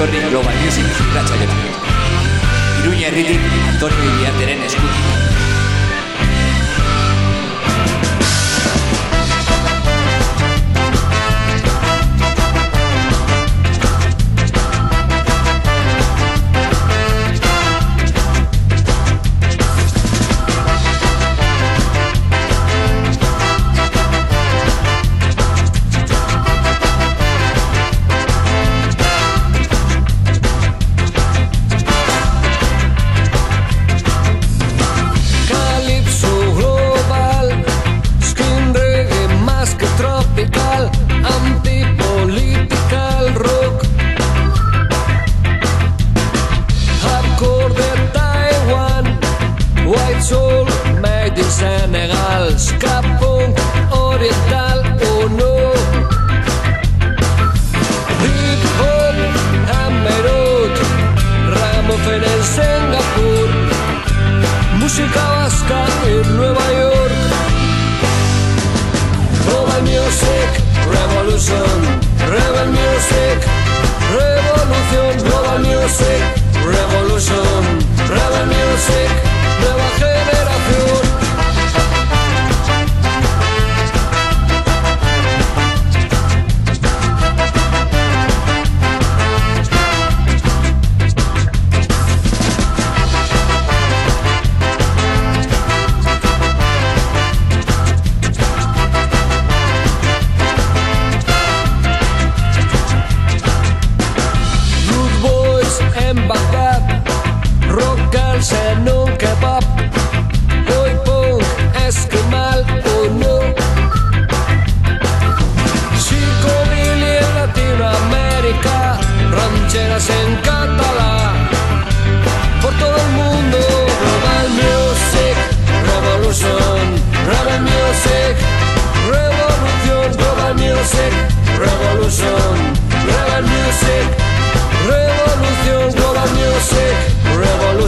etorri Global Music irratxaiora. Iruña herritik Antonio Iriarteren eskutik.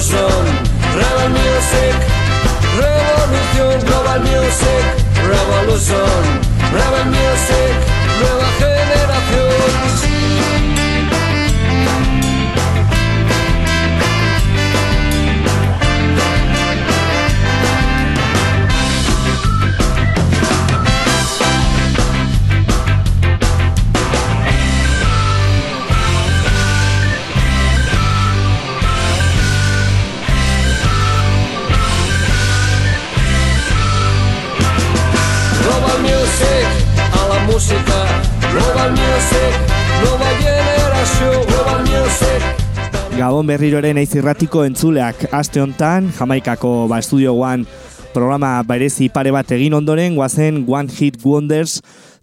Revolution, Rebel Music, Revolución Global Music, Revolution, Rebel Music, Nueva Generación. Gabon berriroren eiz irratiko entzuleak. Aste hontan, Jamaikako ba Studio One programa berezi pare bat egin ondoren, guazen One Hit Wonders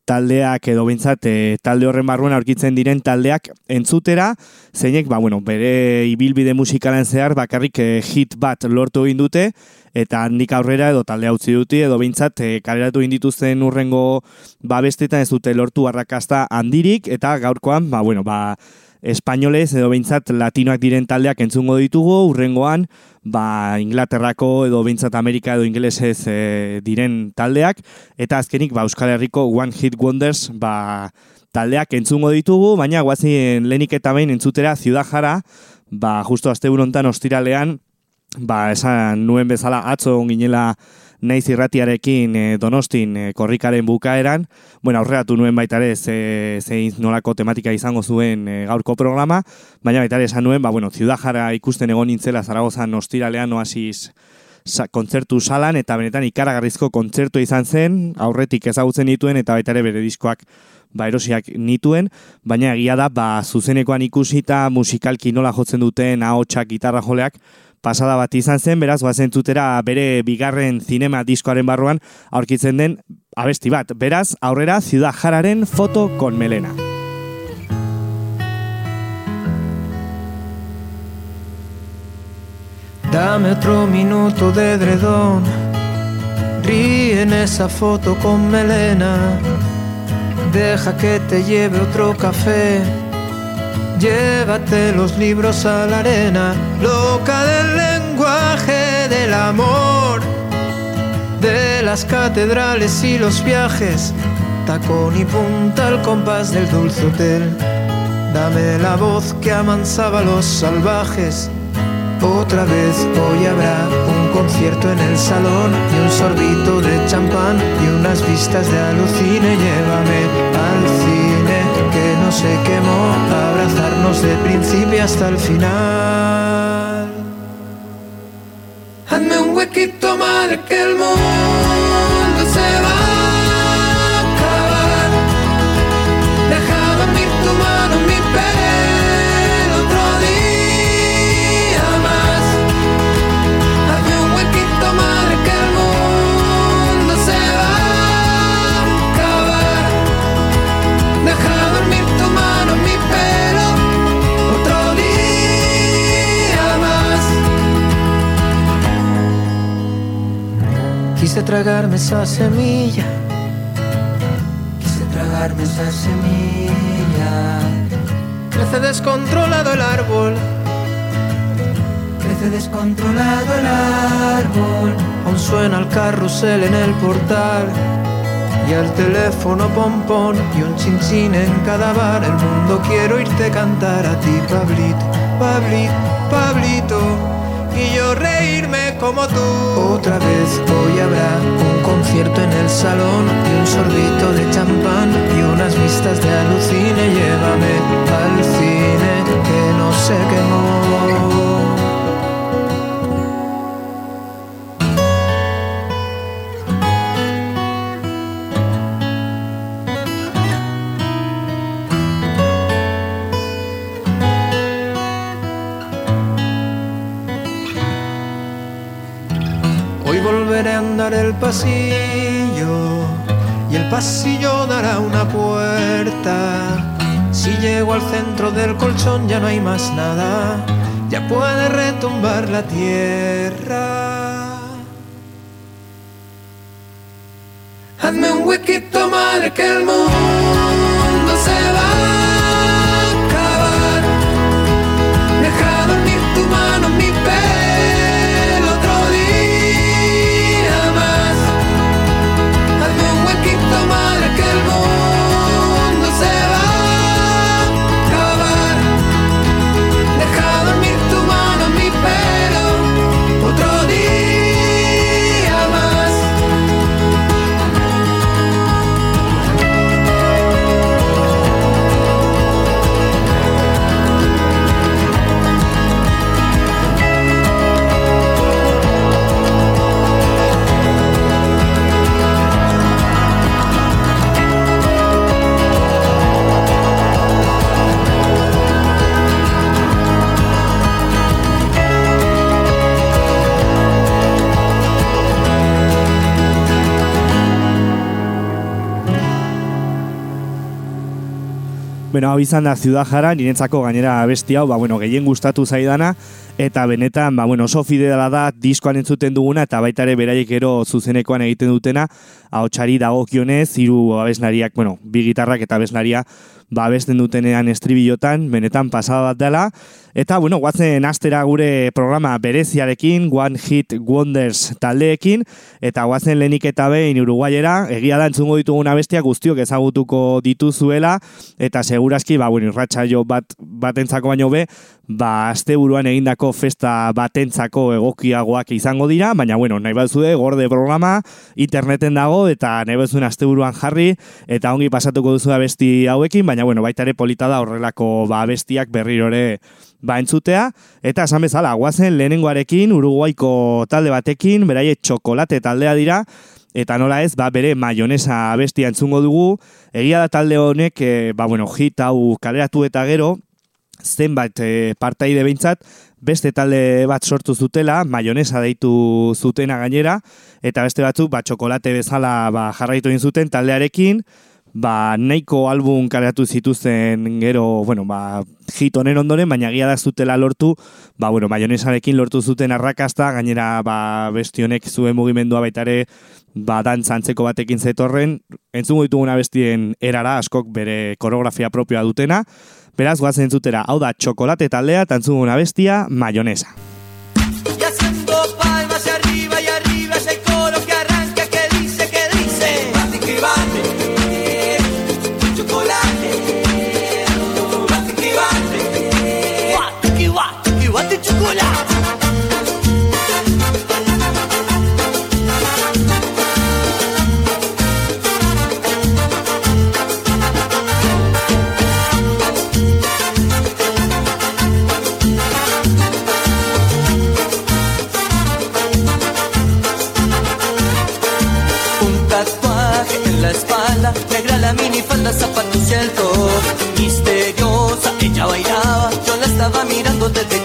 taldeak edo bintzat e, talde horren barruan aurkitzen diren taldeak entzutera, zeinek, ba, bueno, bere ibilbide musikalen zehar bakarrik e, hit bat lortu egin dute, eta handik aurrera edo talde utzi dute edo behintzat e, kaleratu indituzten urrengo ba bestetan ez dute lortu arrakasta handirik, eta gaurkoan, ba, bueno, ba, espainolez edo behintzat latinoak diren taldeak entzungo ditugu, urrengoan, ba, Inglaterrako edo behintzat Amerika edo ingelesez e, diren taldeak, eta azkenik ba, Euskal Herriko One Hit Wonders ba, taldeak entzungo ditugu, baina guazien lehenik eta behin entzutera Ciudad Jara, ba, justo azte burontan ostiralean, ba, esan nuen bezala atzo ginela naiz irratiarekin e, donostin e, korrikaren bukaeran, bueno, aurreatu nuen baita ere ze, zein nolako tematika izango zuen e, gaurko programa, baina baita ere esan nuen, ba, bueno, ziudajara ikusten egon nintzela Zaragozan ostiralean oasiz sa, kontzertu salan, eta benetan ikaragarrizko kontzertu izan zen, aurretik ezagutzen dituen, eta baita ere bere diskoak ba erosiak nituen, baina egia da, ba, zuzenekoan ikusita musikalki nola jotzen duten ahotsak gitarra joleak, pasada bat izan zen, beraz, guazentzutera bere bigarren zinema diskoaren barruan aurkitzen den abesti bat. Beraz, aurrera, Ciudad Jararen foto con melena. Dame otro minuto de dredón, ríe en esa foto con melena, deja que te lleve otro café Llévate los libros a la arena, loca del lenguaje del amor, de las catedrales y los viajes, tacón y punta al compás del dulce hotel. Dame la voz que amansaba a los salvajes. Otra vez hoy habrá un concierto en el salón y un sorbito de champán y unas vistas de alucine. Llévame al cine que no se quemó, abrazarnos de principio hasta el final. Hazme un huequito, madre, que el mundo Quise tragarme esa semilla. Quise tragarme esa semilla. Crece descontrolado el árbol. Crece descontrolado el árbol. Aún suena el carrusel en el portal. Y el teléfono pompón y un chinchín en cada bar. El mundo quiero irte cantar a ti, Pablito, Pablito, Pablito y yo como tú. Otra vez hoy habrá un concierto en el salón y un sorbito de champán y unas vistas de alucine. Llévame al cine que no se quemó. El pasillo y el pasillo dará una puerta. Si llego al centro del colchón ya no hay más nada, ya puede retumbar la tierra. Hazme un huequito, madre, que el mundo Bueno, hau izan da Ciudad Jara, niretzako gainera abesti hau, ba, bueno, gehien gustatu zaidana, eta benetan, ba, bueno, oso fidela da diskoan entzuten duguna, eta baita ere beraiek ero zuzenekoan egiten dutena, hau txari dagokionez, hiru abesnariak, bueno, bi gitarrak eta abesnaria, ba, abesten dutenean estribillotan, benetan pasada bat dela, Eta, bueno, guatzen astera gure programa bereziarekin, One Hit Wonders taldeekin, eta guatzen lehenik eta behin Uruguayera, egia da entzungo dituguna bestia guztiok ezagutuko dituzuela, eta seguraski, ba, bueno, irratxa jo bat, batentzako baino be, ba, azte buruan egindako festa batentzako egokiagoak izango dira, baina, bueno, nahi bat zude, gorde programa, interneten dago, eta nahi bat zuen azte buruan jarri, eta ongi pasatuko duzu da besti hauekin, baina, bueno, baita ere polita da horrelako ba, bestiak berrirore ba entzutea, eta esan bezala, guazen lehenengoarekin, uruguaiko talde batekin, beraie txokolate taldea dira, eta nola ez, ba, bere maionesa bestia entzungo dugu, egia da talde honek, e, ba, bueno, hit hau kaleratu eta gero, zenbait e, partaide behintzat, beste talde bat sortu zutela, maionesa deitu zutena gainera, eta beste batzuk, ba, txokolate bezala ba, jarraitu zuten taldearekin, ba, nahiko album kareatu zituzten gero, bueno, ba, hit honen ondoren, baina gia da zutela lortu, ba, bueno, maionesarekin lortu zuten arrakasta, gainera, ba, bestionek zuen mugimendua baitare, ba, dantzantzeko batekin zetorren, entzungo dituguna bestien erara, askok bere koreografia propioa dutena, Beraz, guazen entzutera, hau da, txokolate taldea, tantzuguna bestia, mayonesa. Mini falda, zapatos y el top Misteriosa, ella bailaba Yo la estaba mirando desde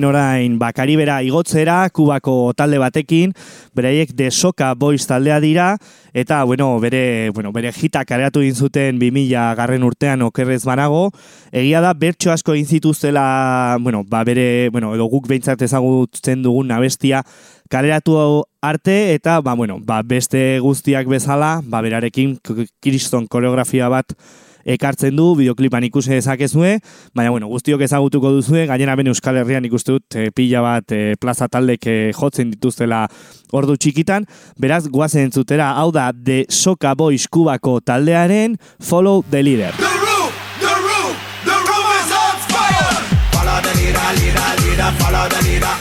Guazen orain bakaribera igotzera, kubako talde batekin, beraiek de Soka Boys taldea dira, eta, bueno, bere, bueno, bere hitak kareatu egin zuten 2000 garren urtean okerrez banago, egia da, bertso asko egin zituztela, bueno, ba, bere, bueno, edo guk behintzat ezagutzen dugun abestia, kaleratu arte, eta, ba, bueno, ba, beste guztiak bezala, ba, berarekin kriston koreografia bat ekartzen du, bideoklipan ikusi dezakezue, baina bueno, guztiok ezagutuko duzue, gainera ben Euskal Herrian ikuste dut e, pila bat e, plaza taldek e, jotzen dituztela ordu txikitan, beraz guazen entzutera, hau da The Soka Boys kubako taldearen Follow the Leader. The room, the room, the room is on fire. Follow the leader, leader, leader, follow the leader.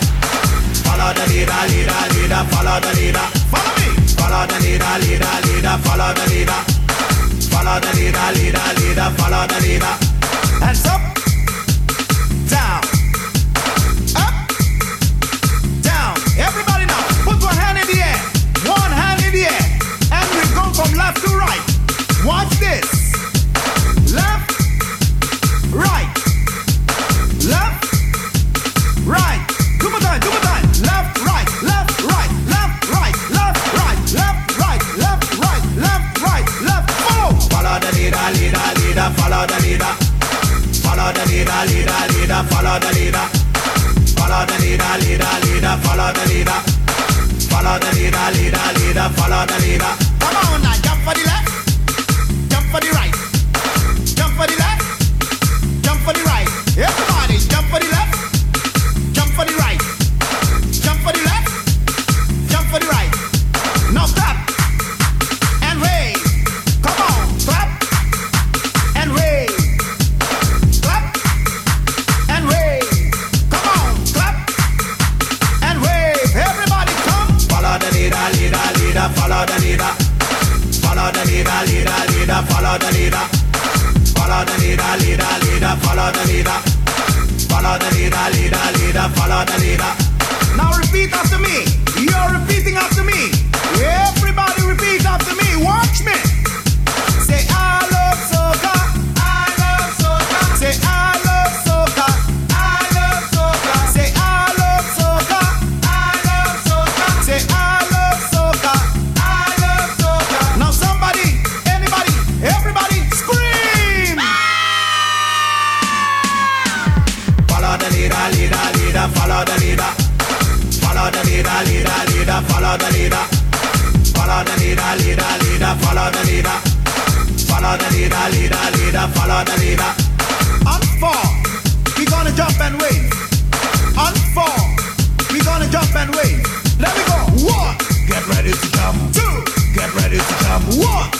Follow the leader, leader, leader, follow the leader. Follow me. Follow the leader, leader, leader, follow the leader. Follow the leader, leader, leader, follow the leader. Hands up, down, up, down. Everybody now, put one hand in the air, one hand in the air, and we go from left to right. Watch this. Follow the leader. Follow the leader, leader, leader. Follow the leader. Follow the leader, leader, leader. Follow the leader. Follow the leader, leader, leader. Follow the leader. Come on now, jump for the left, jump for the right, follow the leader. Follow the leader, leader, leader, follow the leader. Follow the leader, leader, leader, follow the leader. Follow the leader, leader, leader, follow the leader. Now repeat after me. You're repeating after me. Leader, leader, leader, follow the leader. Follow the leader, leader, leader, follow the leader. Follow the leader, leader, leader, follow the leader. On four, we gonna jump and wave. On four, we gonna jump and wave. Let me go. One, get ready to jump. Two, get ready to jump. One,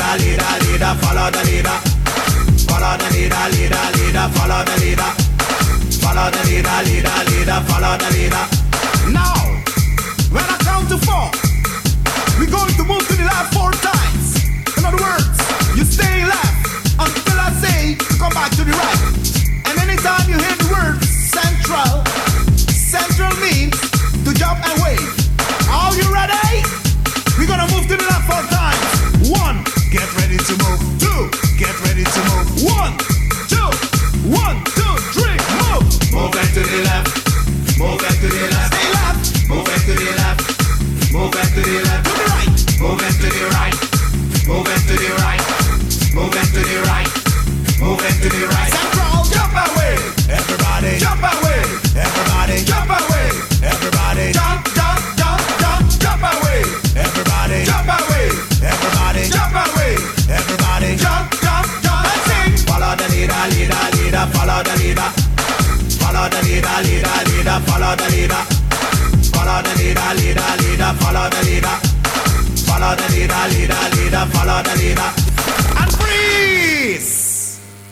leader, leader, leader. Follow the leader. Follow the leader, leader, leader. Follow the leader. Follow the leader, leader, leader. Follow the leader.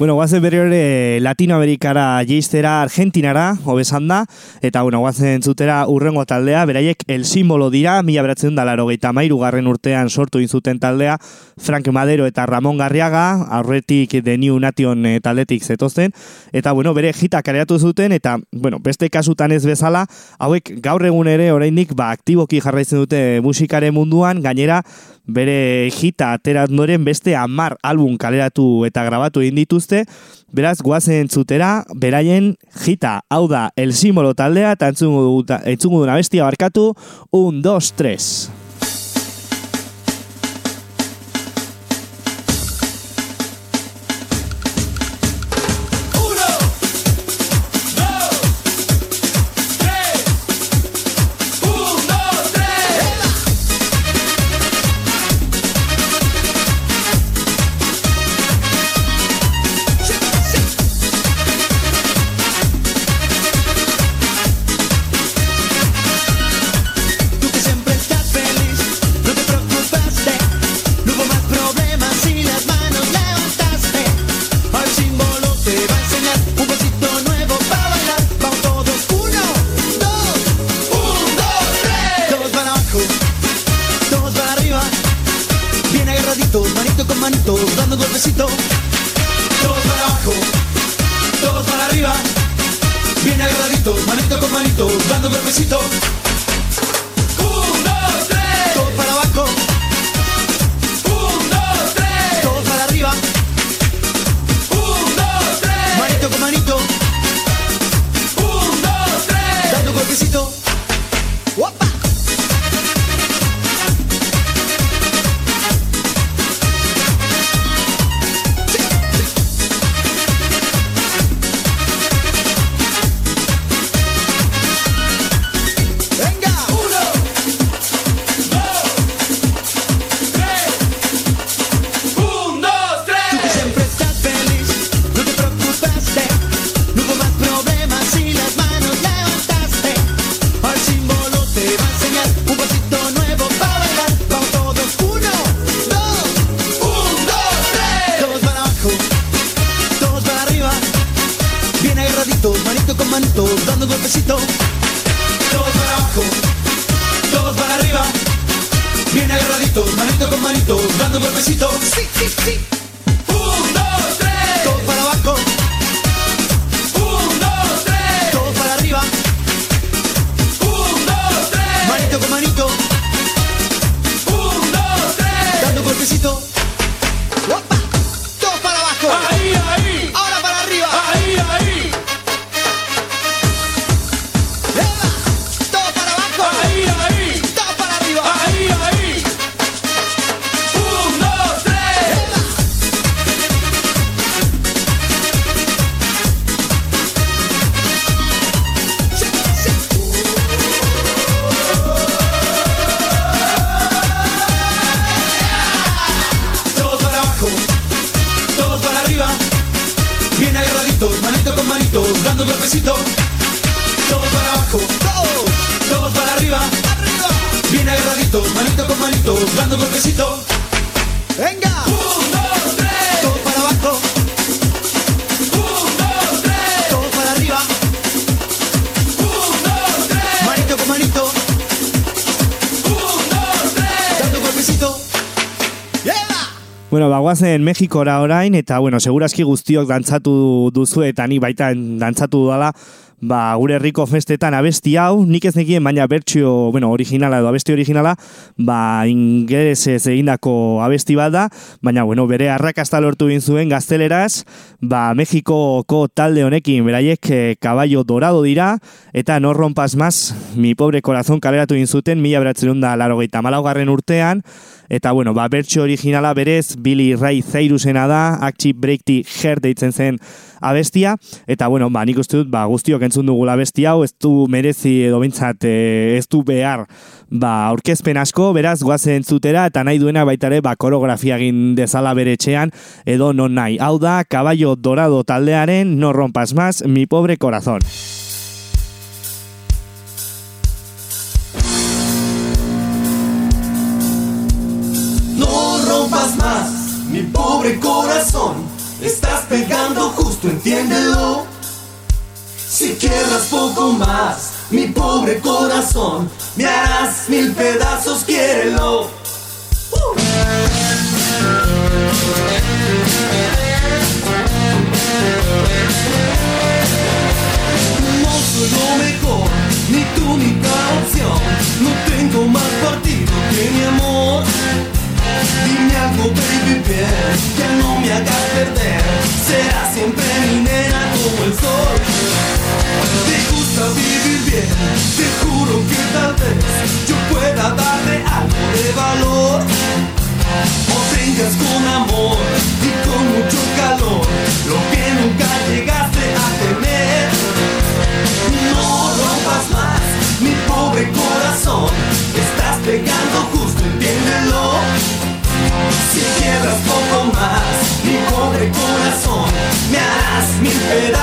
Bueno, guazen berri hori Latinoamerikara jeistera Argentinara, hobesan da, eta bueno, guazen zutera urrengo taldea, beraiek el simbolo dira, mila beratzen da laro gehieta mairu garren urtean sortu inzuten taldea, Frank Madero eta Ramon Garriaga, aurretik The New Nation eh, taldetik zetozten, eta bueno, bere jita kareatu zuten, eta bueno, beste kasutan ez bezala, hauek gaur egun ere oraindik ba, aktiboki jarraitzen dute musikaren munduan, gainera, bere hita atera ondoren beste amar album kaleratu eta grabatu egin dituzte, beraz guazen zutera, beraien hita, hau da, el simbolo taldea, eta entzungu, entzungu duna bestia barkatu, un, dos, tres. Manito, dando golpecito. Todos para abajo, todos para arriba. Bien agarraditos, manito con manito, dando golpecito. Sí, sí, sí. Un, dos, tres. Todos para abajo. Un, dos, tres. Todos para arriba. Un, dos, tres. Manito con manito. Un, dos, tres. Dando golpecito. Bueno, bagoazen Mexikora orain, eta, bueno, seguraski guztiok dantzatu duzu, eta ni baita dantzatu dudala, ba, gure herriko festetan abesti hau, nik ez nekien, baina bertsio, bueno, originala edo abesti originala, ba, ingelesez egindako abesti bat da, baina, bueno, bere arrakasta lortu egin zuen gazteleraz, ba, Mexikoko talde honekin, beraiek eh, caballo dorado dira, eta no rompas más, mi pobre corazón kaleratu egin zuten, mila beratzen da larogeita malaugarren urtean, Eta, bueno, ba, bertso originala berez, Billy Ray Cyrusena da, Active Break the Heart deitzen zen abestia, eta, bueno, ba, nik uste dut, ba, guztiok entzun dugula abesti hau, ez du merezi edo bintzat, e, ez du behar, ba, aurkezpen asko, beraz, goazen entzutera, eta nahi duena baitare, ba, koreografia egin dezala bere etxean, edo non nahi. Hau da, Caballo Dorado taldearen, no rompas más, mi pobre corazón. No rompas más, mi pobre corazón. Estás pegando justo, entiéndelo. Si quiebras poco más, mi pobre corazón, me harás mil pedazos, quiérelo. No soy lo mejor, ni tú ni canción. No tengo más Dime algo, baby, bien, que no me hagas perder. Será siempre mi nena como el sol. Te gusta vivir bien, te juro que tal vez yo pueda darte algo de valor. O tengas con amor y con mucho calor lo que nunca llegaste a tener. No rompas más mi pobre corazón, estás pegando justo, entiéndelo si quieras poco más, mi pobre corazón, me harás mil pedazos.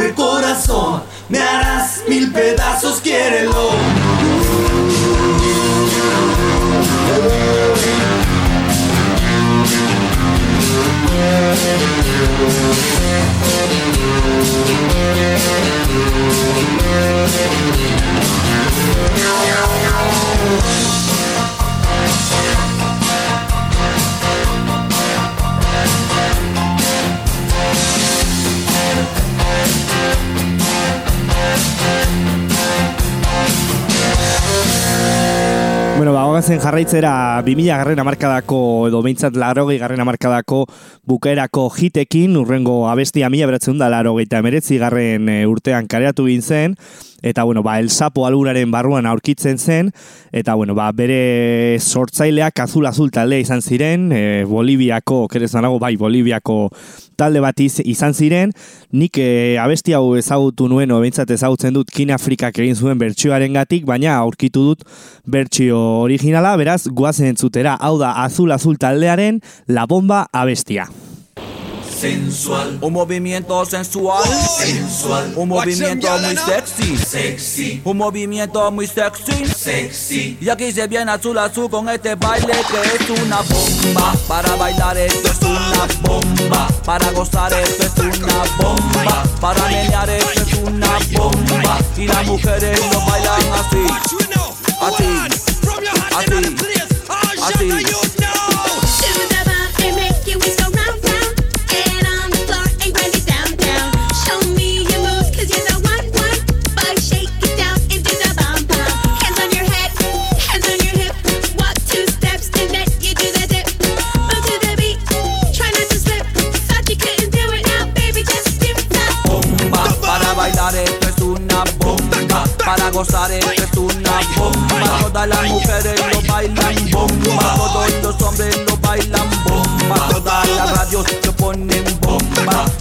Mi pobre corazón, me harás mil pedazos, quiérelo. Bueno, ba, hogazen jarraitzera 2000 garren amarkadako edo behintzat larogei garren amarkadako bukaerako hitekin, urrengo abestia mila beratzen da larogeita emeretzi garren e, urtean kareatu zen, eta bueno, ba, el sapo aluraren barruan aurkitzen zen, eta bueno, ba, bere sortzaileak azul azul talde izan ziren, e, Boliviako, kerezan nago, bai, Boliviako talde bat iz- izan ziren, nik e, abesti hau ezagutu nuen, o behintzat ezagutzen dut Kin Afrikak egin zuen bertsioaren gatik, baina aurkitu dut bertsio originala, beraz, guazen entzutera, hau da azul azul taldearen La Bomba abestia. Sensual, Un movimiento sensual, sensual, un movimiento muy sexy, sexy, un movimiento muy sexy. sexy. Y aquí se viene azul azul con este baile que es una bomba. Para bailar esto es una bomba. Para gozar esto es una bomba. Para menear esto es una bomba. Y las mujeres lo bailan así. Así. Así. Así.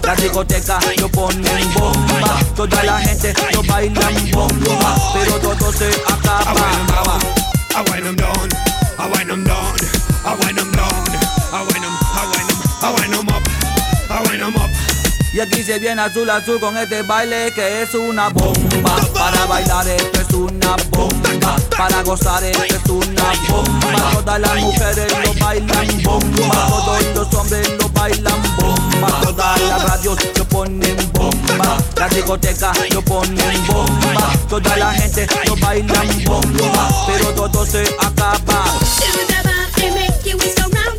La discoteca lo ponen bomba. Toda la gente lo bailan bomba. Pero todo se acaba. I wind 'em down, I wind 'em down, I wind 'em down, I wind 'em, I wind 'em, I wind 'em up, I wind 'em up. Y aquí se viene azul azul con este baile que es una bomba. Para bailar esto es una bomba. Para gozar esto es una bomba. Todas las mujeres lo bailan bomba. Todos los hombres lo bailan bomba. Todas las radios lo ponen bomba. La discoteca lo ponen bomba. Toda la gente lo bailan bomba. Pero todo se acaba. Make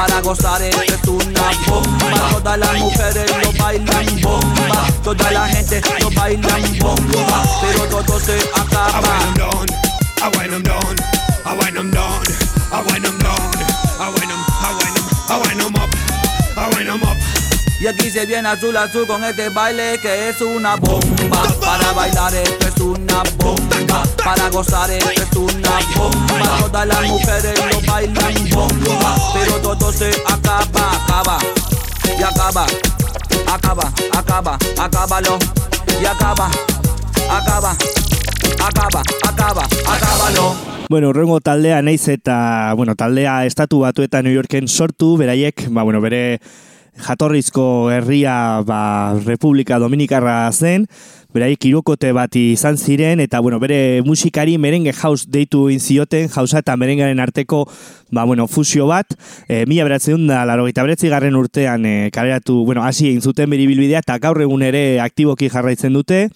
Para gozar esto es una bomba. Todas las mujeres lo bailan bomba. Toda la gente lo bailan bomba. Pero todo se I acaba. wind 'em down, I wind 'em down, I wind 'em down, I wind 'em down, Y aquí se viene azul azul con este baile que es una bomba. Para bailar esto es una bomba. Para gozar esto es una bomba. Todas las mujeres lo bailan bomba. Pero todo se acaba, acaba. Y acaba, acaba, acaba, acábalo. Y acaba, acaba, acaba, acaba, acábalo. Bueno, urrengo taldea naiz eta, bueno, taldea estatu batuetan New Yorken sortu, beraiek, ba, bueno, bere jatorrizko herria ba, Republika Dominikarra zen, beraiek irukote bat izan ziren, eta bueno, bere musikari merengue house deitu inzioten, hausa eta merengaren arteko ba, bueno, fusio bat, e, mila beratzen da, laro garren urtean e, kaleratu, bueno, hasi egin zuten bere eta gaur egun ere aktiboki jarraitzen dute,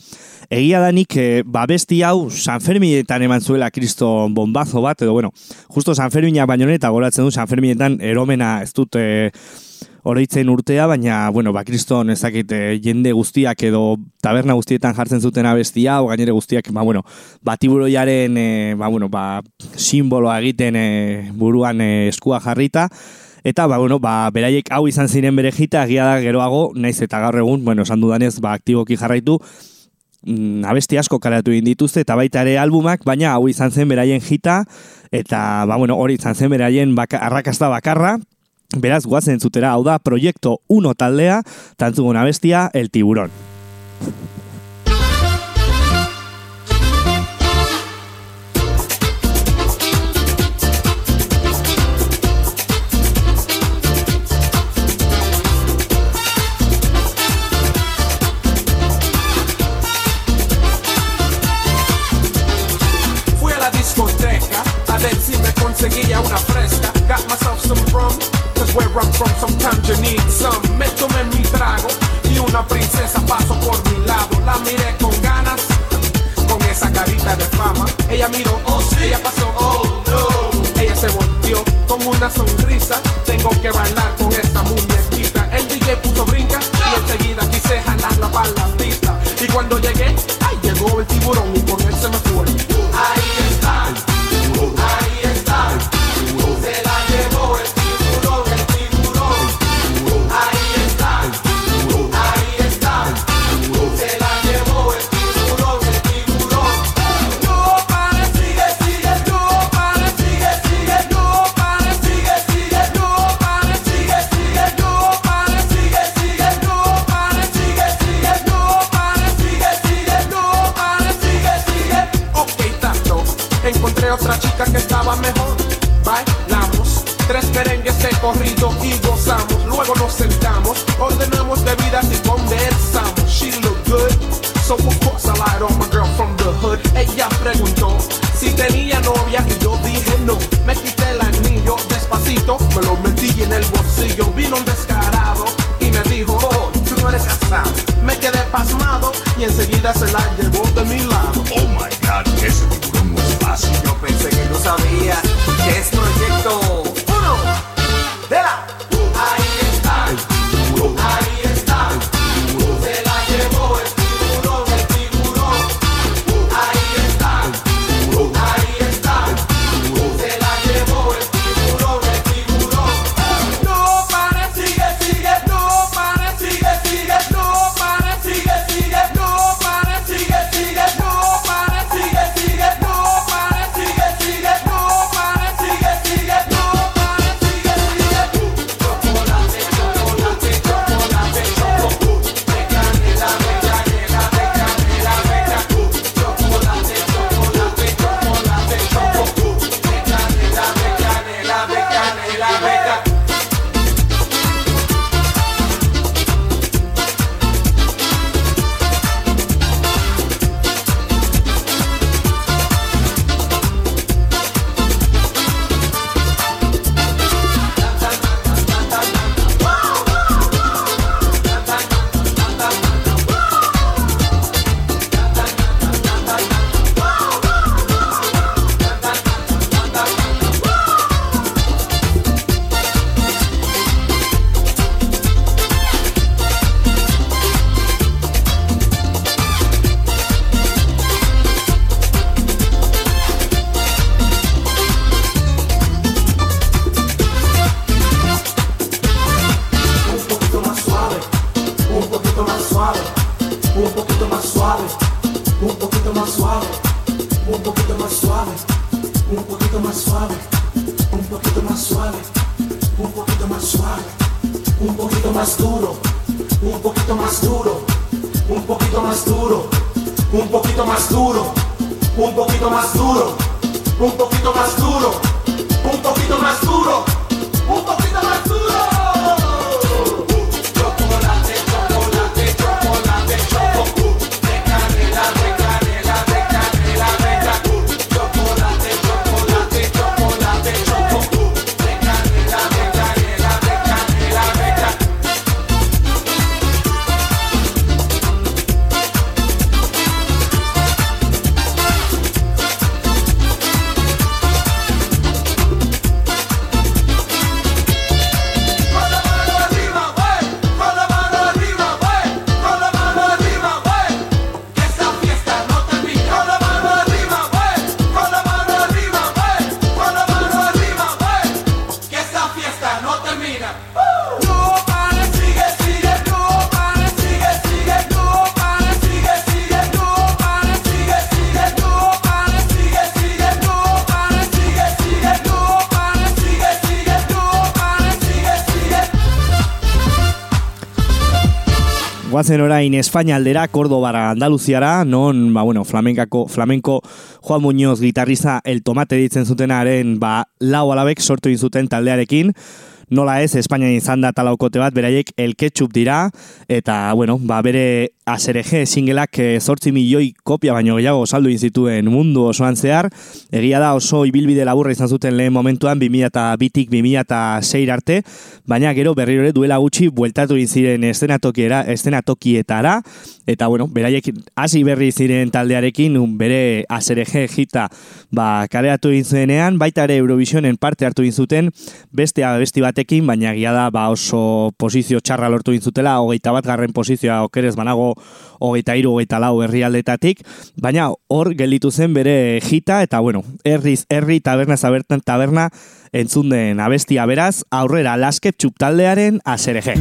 Egia da nik, e, ba besti hau San Ferminetan eman zuela kriston bombazo bat, edo bueno, justo San Fermina baino eta goratzen du San Ferminetan eromena ez dut e, oroitzen urtea, baina, bueno, ba, kriston ezakite eh, jende guztiak edo taberna guztietan jartzen zuten abestia, o gainere guztiak, ba, bueno, batiburoiaren, e, eh, ba, bueno, ba, simboloa egiten e, buruan e, eskua jarrita, Eta, ba, bueno, ba, beraiek hau izan ziren bere jita, egia da geroago, naiz eta gaur egun, bueno, esan dudanez, ba, aktiboki jarraitu, mm, abesti asko karatu egin dituzte eta baita ere albumak, baina hau izan zen beraien jita eta ba bueno, hori izan zen beraien baka, arrakasta bakarra. Beraz, guazen zutera, hau da, proiektu 1 taldea, tantzuguna bestia, el tiburón. un poquito más duro, un poquito más duro, un poquito más duro, un poquito más duro, un poquito más duro, un poquito más duro, un poquito más duro. goazen orain Espainia aldera, Kordobara, Andaluziara, non, ba, bueno, flamenkako, flamenko Juan Muñoz gitarriza el tomate ditzen zutenaren, ba, lau alabek sortu inzuten taldearekin, nola ez, Espainian izan da talaukote bat, beraiek el ketchup dira, eta, bueno, ba, bere Aserege singelak eh, zortzi milioi kopia baino gehiago saldu zituen mundu osoan zehar, egia da oso ibilbide laburra izan zuten lehen momentuan 2002-tik 2006 arte, baina gero berriro ere duela gutxi bueltatu ziren estenatokiera, estenatokietara, eta bueno, beraiek hasi berri ziren taldearekin bere Aserege jita ba, kaleratu zuenean, baita ere Eurovisionen parte hartu zuten beste abesti batekin, baina egia da ba, oso posizio txarra lortu zutela, hogeita bat garren posizioa okerez banago hogeita iru, hogeita lau herrialdetatik, baina hor gelditu zen bere jita, eta bueno, herriz, herri taberna zabertan taberna entzun den abestia beraz, aurrera laskep txuptaldearen aserege.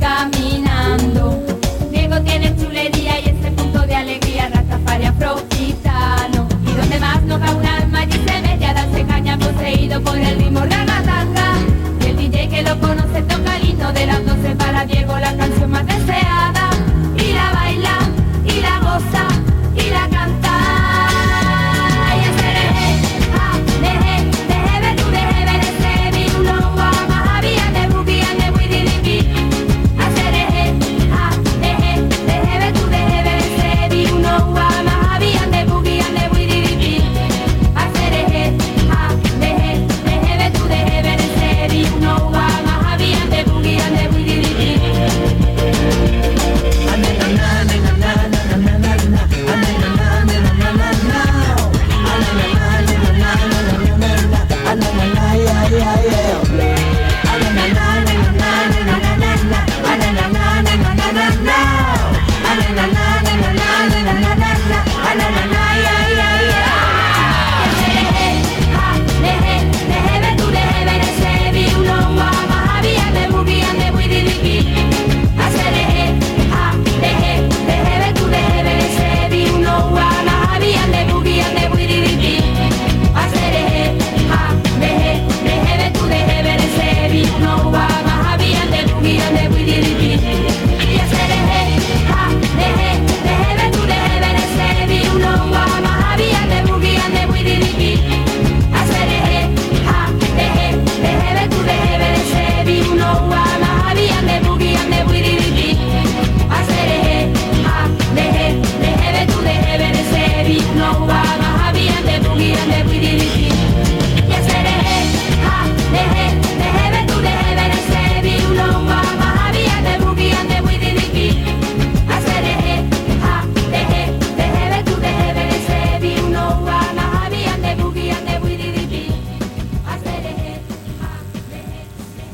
caminando. Diego tiene chulería y este punto de alegría, Rastafari afrofitano. Y donde más no va un alma y dice media, darse caña poseído por el mismo raro.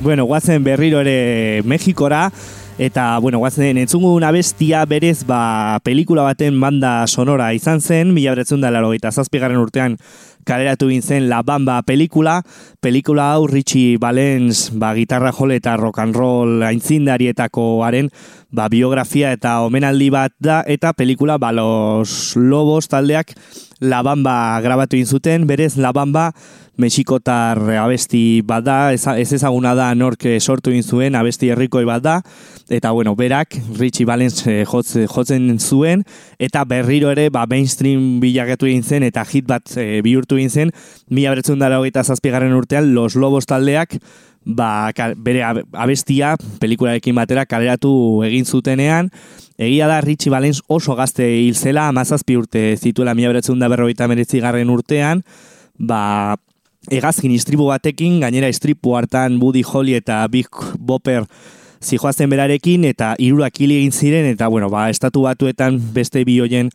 bueno, guazen berriro ere Mexikora, eta, bueno, guazen entzungu nabestia berez, ba, pelikula baten banda sonora izan zen, mila bretzun da laro eta zazpigarren urtean kaleratu zen La Bamba pelikula, pelikula hau Richie Valens, ba, gitarra jole eta rock and roll aintzindarietakoaren, ba, biografia eta omenaldi bat da, eta pelikula, ba, Los Lobos taldeak, La Bamba grabatu zuten, berez La Bamba Mexikotar abesti bat da, ez, ez ezaguna da nork eh, sortu zuen abesti herrikoi bat da, eta bueno, berak Richie Valens eh, jotz, jotzen zuen, eta berriro ere ba, mainstream bilakatu egin zen, eta hit bat eh, bihurtu egin zen, mila beretzun dara hogeita zazpigarren urtean, Los Lobos taldeak, ba, bere ab- abestia pelikularekin batera kaleratu egin zutenean, Egia da Richie Valens oso gazte hil zela, amazazpi urte zituela mila beretzun da berrogeita meretzi garren urtean, ba, hegazkin istripu batekin, gainera istripu hartan Buddy Holly eta Big Bopper zijoazten berarekin, eta hirurak hil egin ziren, eta bueno, ba, estatu batuetan beste bi hoien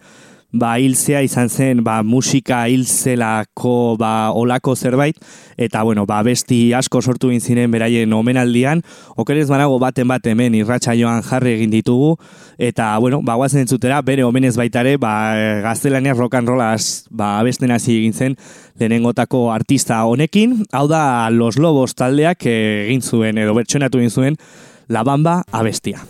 ba, hilzea izan zen, ba, musika hilzelako ba, olako zerbait, eta bueno, ba, besti asko sortu ziren beraien omenaldian, okerez banago baten bat hemen irratxa joan jarri egin ditugu, eta bueno, ba, guazen entzutera, bere omenez baitare, ba, gaztelaniaz rock and rollaz ba, abesten hasi egin zen lehenengotako artista honekin, hau da Los Lobos taldeak egin zuen, edo bertxonatu egin zuen, La Bamba abestia.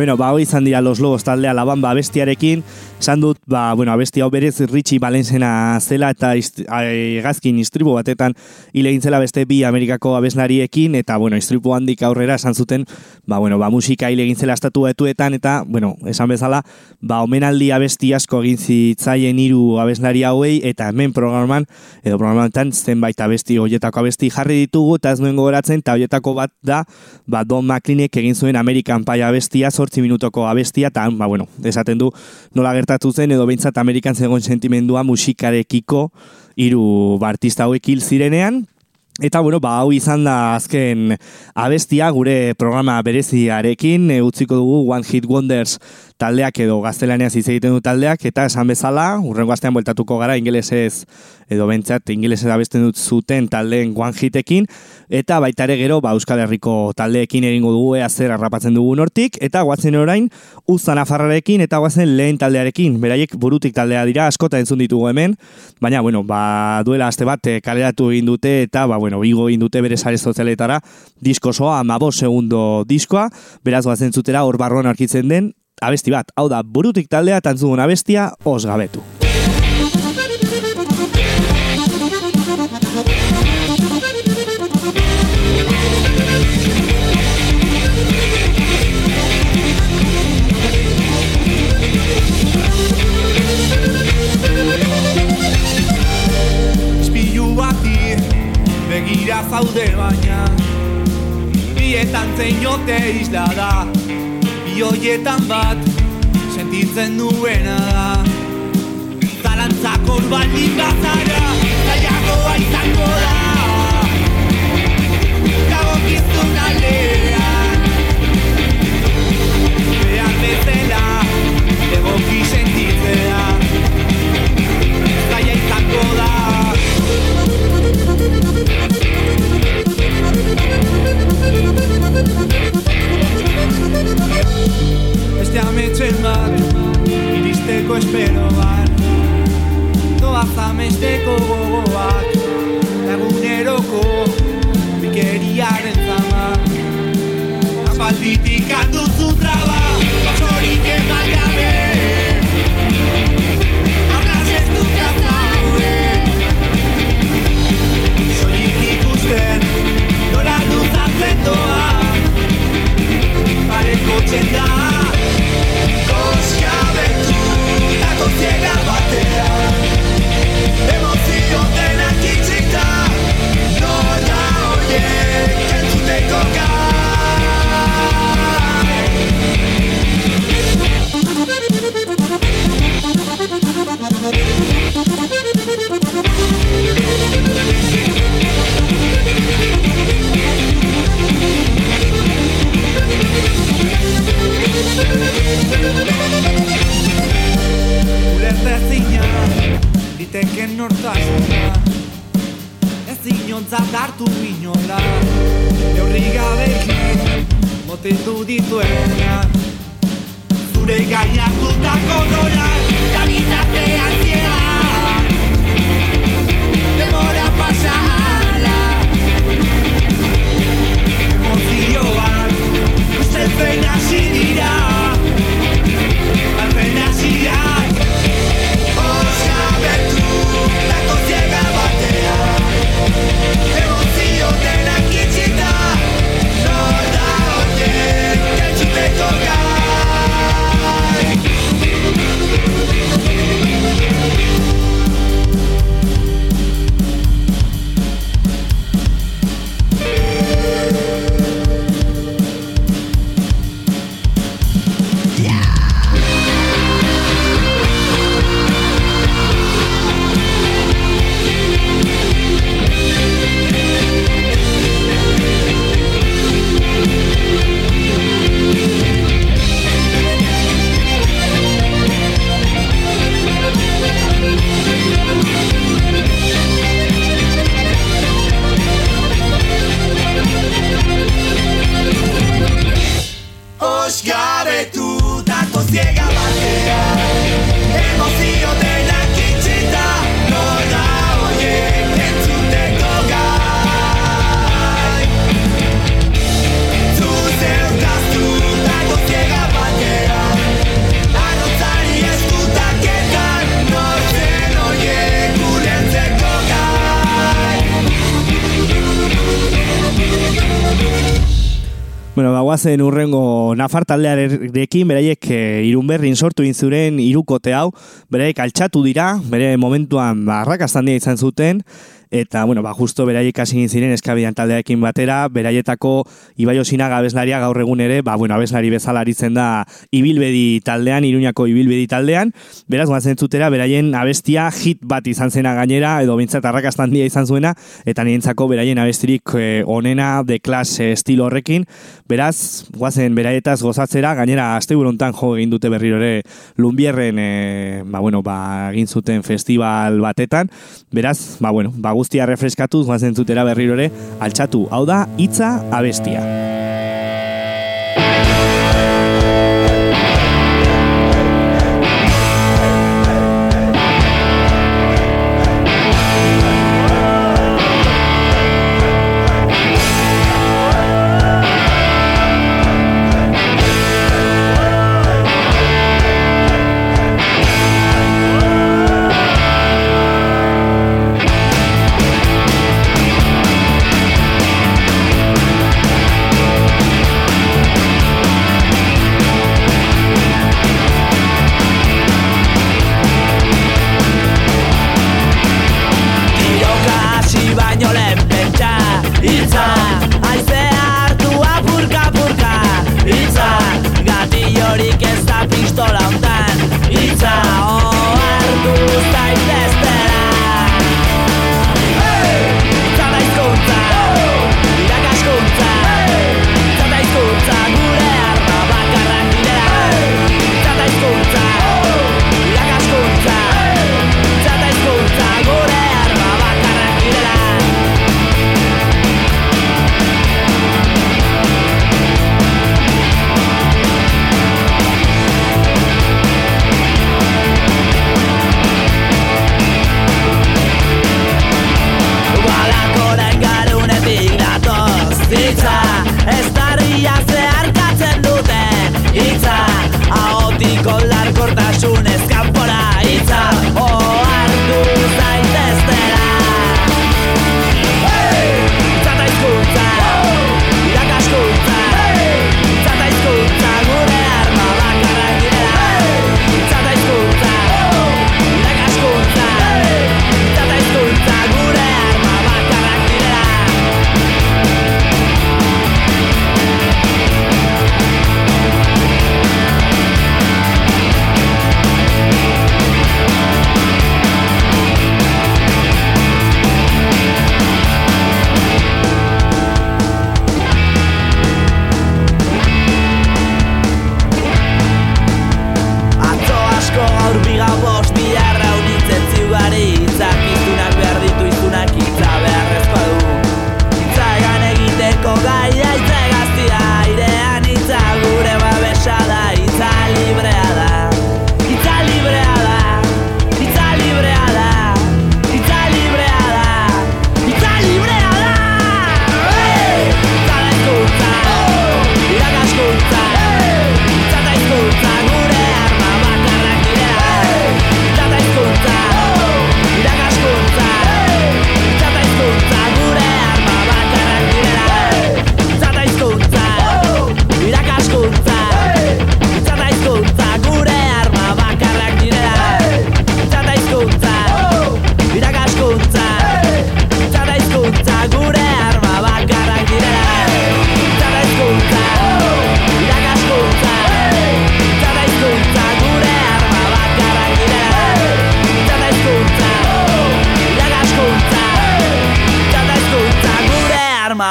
Bueno, ba, izan dira Los Lobos taldea labamba abestiarekin, esan dut, ba, bueno, abesti hau berez Richie Valensena zela eta ist, ai, gazkin istripu batetan hile egin zela beste bi Amerikako abeslariekin, eta, bueno, istripu handik aurrera esan zuten, ba, bueno, ba, musika hile egin zela estatu batuetan, eta, bueno, esan bezala, ba, omenaldi abesti asko egin zitzaien hiru abeslari hauei, eta hemen programan, edo programatan zenbait abesti, hoietako abesti jarri ditugu, eta ez nuen gogoratzen, eta hoietako bat da, ba, Don McLeanek egin zuen American Pie abestia, sortzi minutoko abestia, eta, ba, bueno, esaten du nola gertatu zen, edo behintzat Amerikan zegoen sentimendua musikarekiko hiru artista hauek hil zirenean, Eta, bueno, ba, hau izan da azken abestia gure programa bereziarekin, e, utziko dugu One Hit Wonders taldeak edo gaztelaniaz hitz egiten du taldeak, eta esan bezala, urrengo astean bueltatuko gara ingelesez, edo bentsat, ingelesez abesten dut zuten taldeen one hitekin, eta baita ere gero, ba, Euskal Herriko taldeekin egingo dugu ea zer harrapatzen dugun hortik, eta guatzen orain, uzan afarrarekin, eta guazen lehen taldearekin, beraiek burutik taldea dira, askota entzun ditugu hemen, baina, bueno, ba, duela aste bat eh, kaleratu egin dute, eta, ba, bueno, igo egin dute bere sare sozialetara, diskosoa, amabo segundo diskoa, beraz guazen zutera hor barruan arkitzen den, abesti bat, hau da, burutik taldea tantzugun abestia, os gabetu. Ispilu bati begira zaude baina Bietan zeinote isla da Hoietan bat sentitzen duena da. Zalantzak hor baldin bazara Zaiagoa izango da. Dagokizun aldean Behar bezala egoki sentitzea. Zaila izango da. Beste Espero bat. Doa zamesteko gogoak Eguneroko Bikeriaren zama Aspalditik handuzu traba Basorik eman gabe. Aurraz ez dut gaztaue Soilik ikusten Nola luzatzen doa. Pareko txenda Ulertezina Liteken nortasuna. Ez inontzat hartu inola Neurri gabekin Moteldu dituena. Zure gainatutako nola Kabizate ansiedad Usteltzen hasi dira Alpen Bagoazen urrengo Nafar taldearekin, beraiek e, irunberrin sortu inzuren irukote hau, beraiek altxatu dira, bere momentuan barrakastan dira izan zuten, eta, bueno, ba, justo beraiek hasi ziren eskabian taldearekin batera, beraietako Ibai Osinaga abeslaria gaur egun ere, ba, bueno, abeslari bezala aritzen da ibilbedi taldean, iruñako ibilbedi taldean, beraz, guazen entzutera, beraien abestia hit bat izan zena gainera, edo bintzat arrakastan handia izan zuena, eta nirentzako beraien abestirik eh, onena, de klas estilo horrekin, beraz, guazen beraietaz gozatzera, gainera, aste burontan jo egin dute berriro ere Lumbierren, eh, ba, bueno, ba, egin zuten festival batetan, beraz, ba, bueno, ba, guztia refreskatuz, guazen entzutera berriro ere, altxatu, hau da, hitza abestia.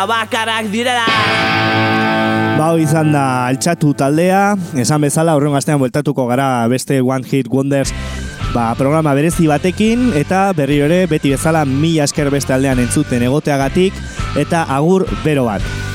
Bakarrak direla Ba, hoi izan da altxatu taldea, esan bezala, horren astean bueltatuko gara beste One Hit Wonders ba, programa berezi batekin, eta berri ere, beti bezala, mila esker beste aldean entzuten egoteagatik, eta agur bero bat.